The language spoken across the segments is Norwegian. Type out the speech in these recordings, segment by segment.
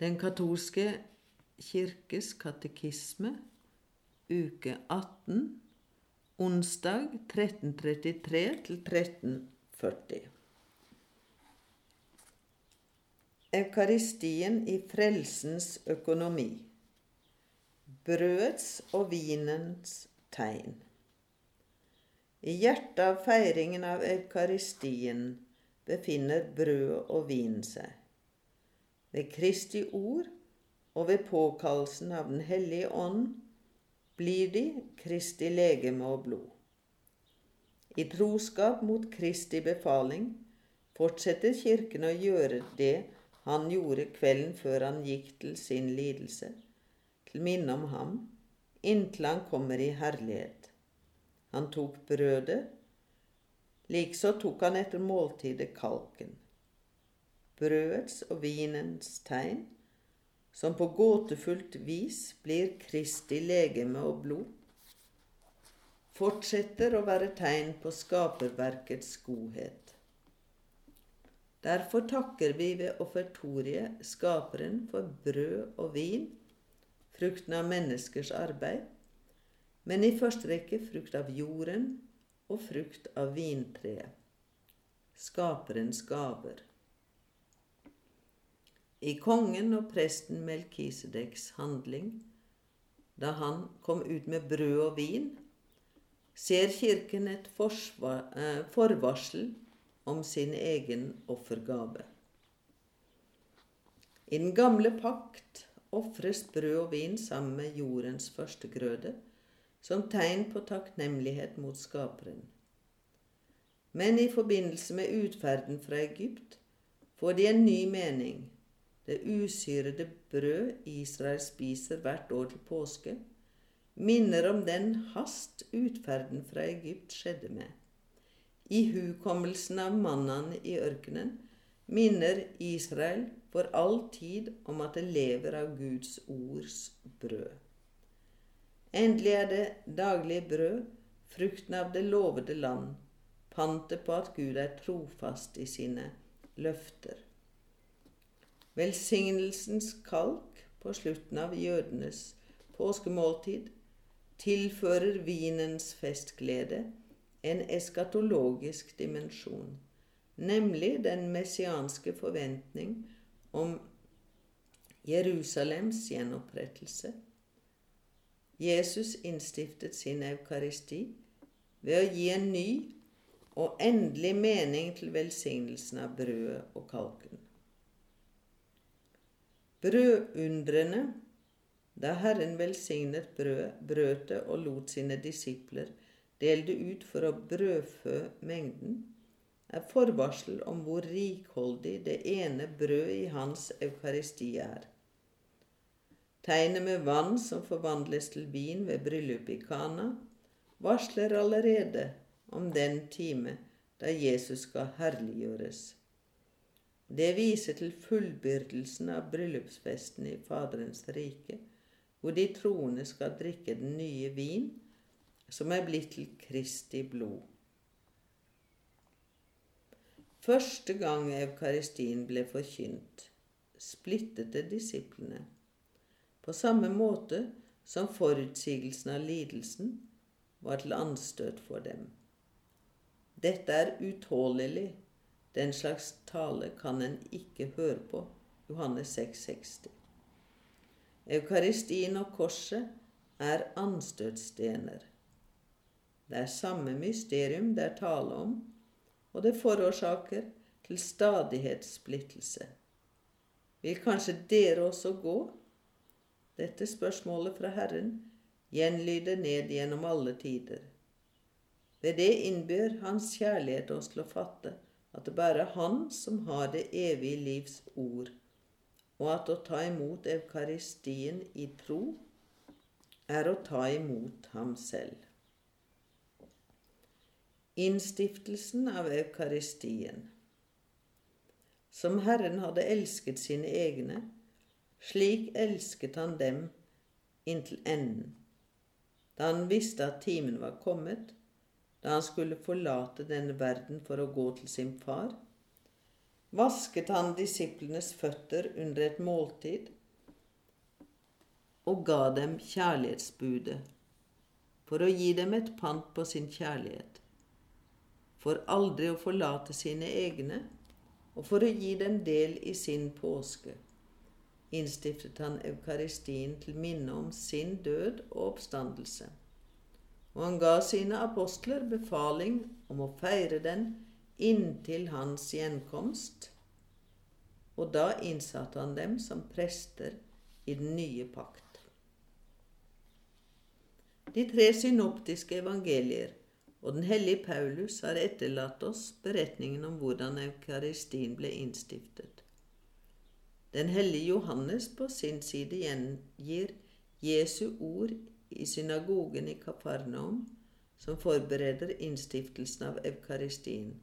Den katolske kirkes katekisme, uke 18, onsdag 1333 til 1340. Eukaristien i frelsens økonomi. Brødets og vinens tegn. I hjertet av feiringen av eukaristien befinner brød og vin seg. Ved Kristi ord og ved påkallelsen av Den hellige ånd blir de Kristi legeme og blod. I troskap mot Kristi befaling fortsetter Kirken å gjøre det han gjorde kvelden før han gikk til sin lidelse, til minne om ham, inntil han kommer i herlighet. Han tok brødet, likså tok han etter måltidet kalken. Brødets og vinens tegn, som på gåtefullt vis blir Kristi legeme og blod, fortsetter å være tegn på skaperverkets godhet. Derfor takker vi ved offertoriet Skaperen for brød og vin, frukten av menneskers arbeid, men i første rekke frukt av jorden og frukt av vintreet, skaperens gaver. I kongen og presten Melkisedeks handling, da han kom ut med brød og vin, ser Kirken et eh, forvarsel om sin egen offergave. I den gamle pakt ofres brød og vin sammen med jordens førstegrøde, som tegn på takknemlighet mot Skaperen. Men i forbindelse med utferden fra Egypt får de en ny mening. Det usyrede brød Israel spiser hvert år til påske, minner om den hast utferden fra Egypt skjedde med. I hukommelsen av mannene i ørkenen minner Israel for all tid om at det lever av Guds ords brød. Endelig er det daglige brød, frukten av det lovede land, pantet på at Gud er trofast i sine løfter. Velsignelsens kalk på slutten av jødenes påskemåltid tilfører vinens festglede en eskatologisk dimensjon, nemlig den messianske forventning om Jerusalems gjenopprettelse Jesus innstiftet sin eukaristi ved å gi en ny og endelig mening til velsignelsen av brødet og kalken. Brødundrene, da Herren velsignet brødet, brøt det og lot sine disipler dele ut for å brødfø mengden, er forvarsel om hvor rikholdig det ene brød i hans eukaristi er. Tegnet med vann som forvandles til vin ved bryllupet i Kana, varsler allerede om den time da Jesus skal herliggjøres. Det viser til fullbyrdelsen av bryllupsfesten i Faderens rike, hvor de troende skal drikke den nye vin, som er blitt til Kristi blod. Første gang eukaristien ble forkynt, splittet det disiplene på samme måte som forutsigelsen av lidelsen var til anstøt for dem. Dette er utålelig. Den slags tale kan en ikke høre på. Johannes 6,60. Eukaristien og korset er anstøtstener. Det er samme mysterium det er tale om, og det forårsaker til stadighet splittelse. Vil kanskje dere også gå dette spørsmålet fra Herren gjenlyder ned gjennom alle tider. Ved det innbyr Hans kjærlighet oss til å fatte at det bare er Han som har det evige livs ord, og at å ta imot Eukaristien i tro er å ta imot ham selv. Innstiftelsen av Eukaristien. Som Herren hadde elsket sine egne, slik elsket han dem inntil enden, da han visste at timen var kommet, da han skulle forlate denne verden for å gå til sin far. vasket han disiplenes føtter under et måltid og ga dem kjærlighetsbudet for å gi dem et pant på sin kjærlighet, for aldri å forlate sine egne og for å gi dem del i sin påske. Innstiftet han eukaristien til minne om sin død og oppstandelse og han ga sine apostler befaling om å feire den inntil hans gjenkomst, og da innsatte han dem som prester i den nye pakt. De tre synoptiske evangelier og den hellige Paulus har etterlatt oss beretningen om hvordan eukaristien ble innstiftet. Den hellige Johannes på sin side gjengir Jesu ord i synagogen i Kafarnaum, som forbereder innstiftelsen av eukaristien.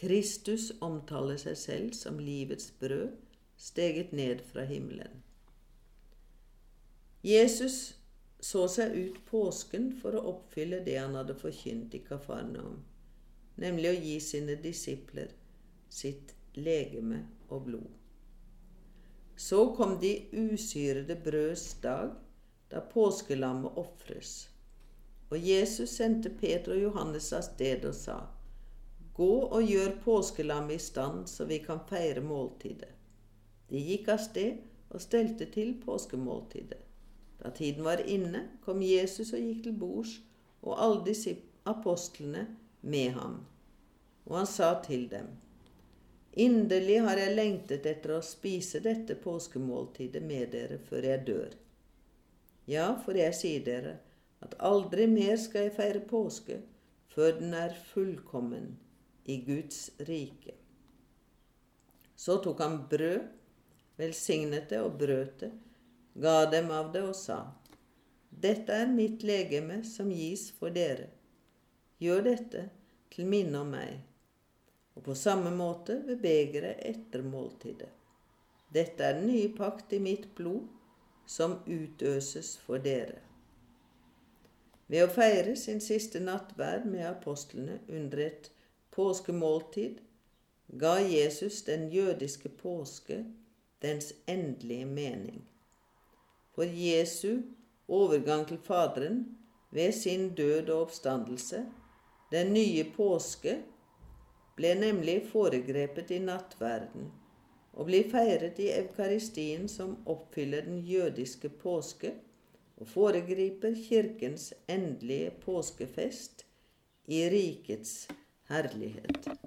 Kristus omtaler seg selv som livets brød, steget ned fra himmelen. Jesus så seg ut påsken for å oppfylle det han hadde forkynt i Kafarnaum, nemlig å gi sine disipler sitt legeme og blod. Så kom de usyrede brøds dag, da påskelammet ofres. Og Jesus sendte Peter og Johannes av sted og sa:" Gå og gjør påskelammet i stand, så vi kan feire måltidet. De gikk av sted og stelte til påskemåltidet. Da tiden var inne, kom Jesus og gikk til bords, og alle disse apostlene med ham. Og han sa til dem:" Inderlig har jeg lengtet etter å spise dette påskemåltidet med dere før jeg dør. Ja, for jeg sier dere at aldri mer skal jeg feire påske før den er fullkommen i Guds rike. Så tok han brød, velsignet det og brøt det, ga dem av det og sa:" Dette er mitt legeme som gis for dere. Gjør dette til minne om meg. Og på samme måte ved begeret etter måltidet. Dette er den nye pakt i mitt blod som utøses for dere. Ved å feire sin siste nattverd med apostlene under et påskemåltid ga Jesus den jødiske påske dens endelige mening. For Jesu overgang til Faderen ved sin død og oppstandelse, den nye påske, ble nemlig foregrepet i nattverden og blir feiret i eukaristien som oppfyller den jødiske påske og foregriper kirkens endelige påskefest i rikets herlighet.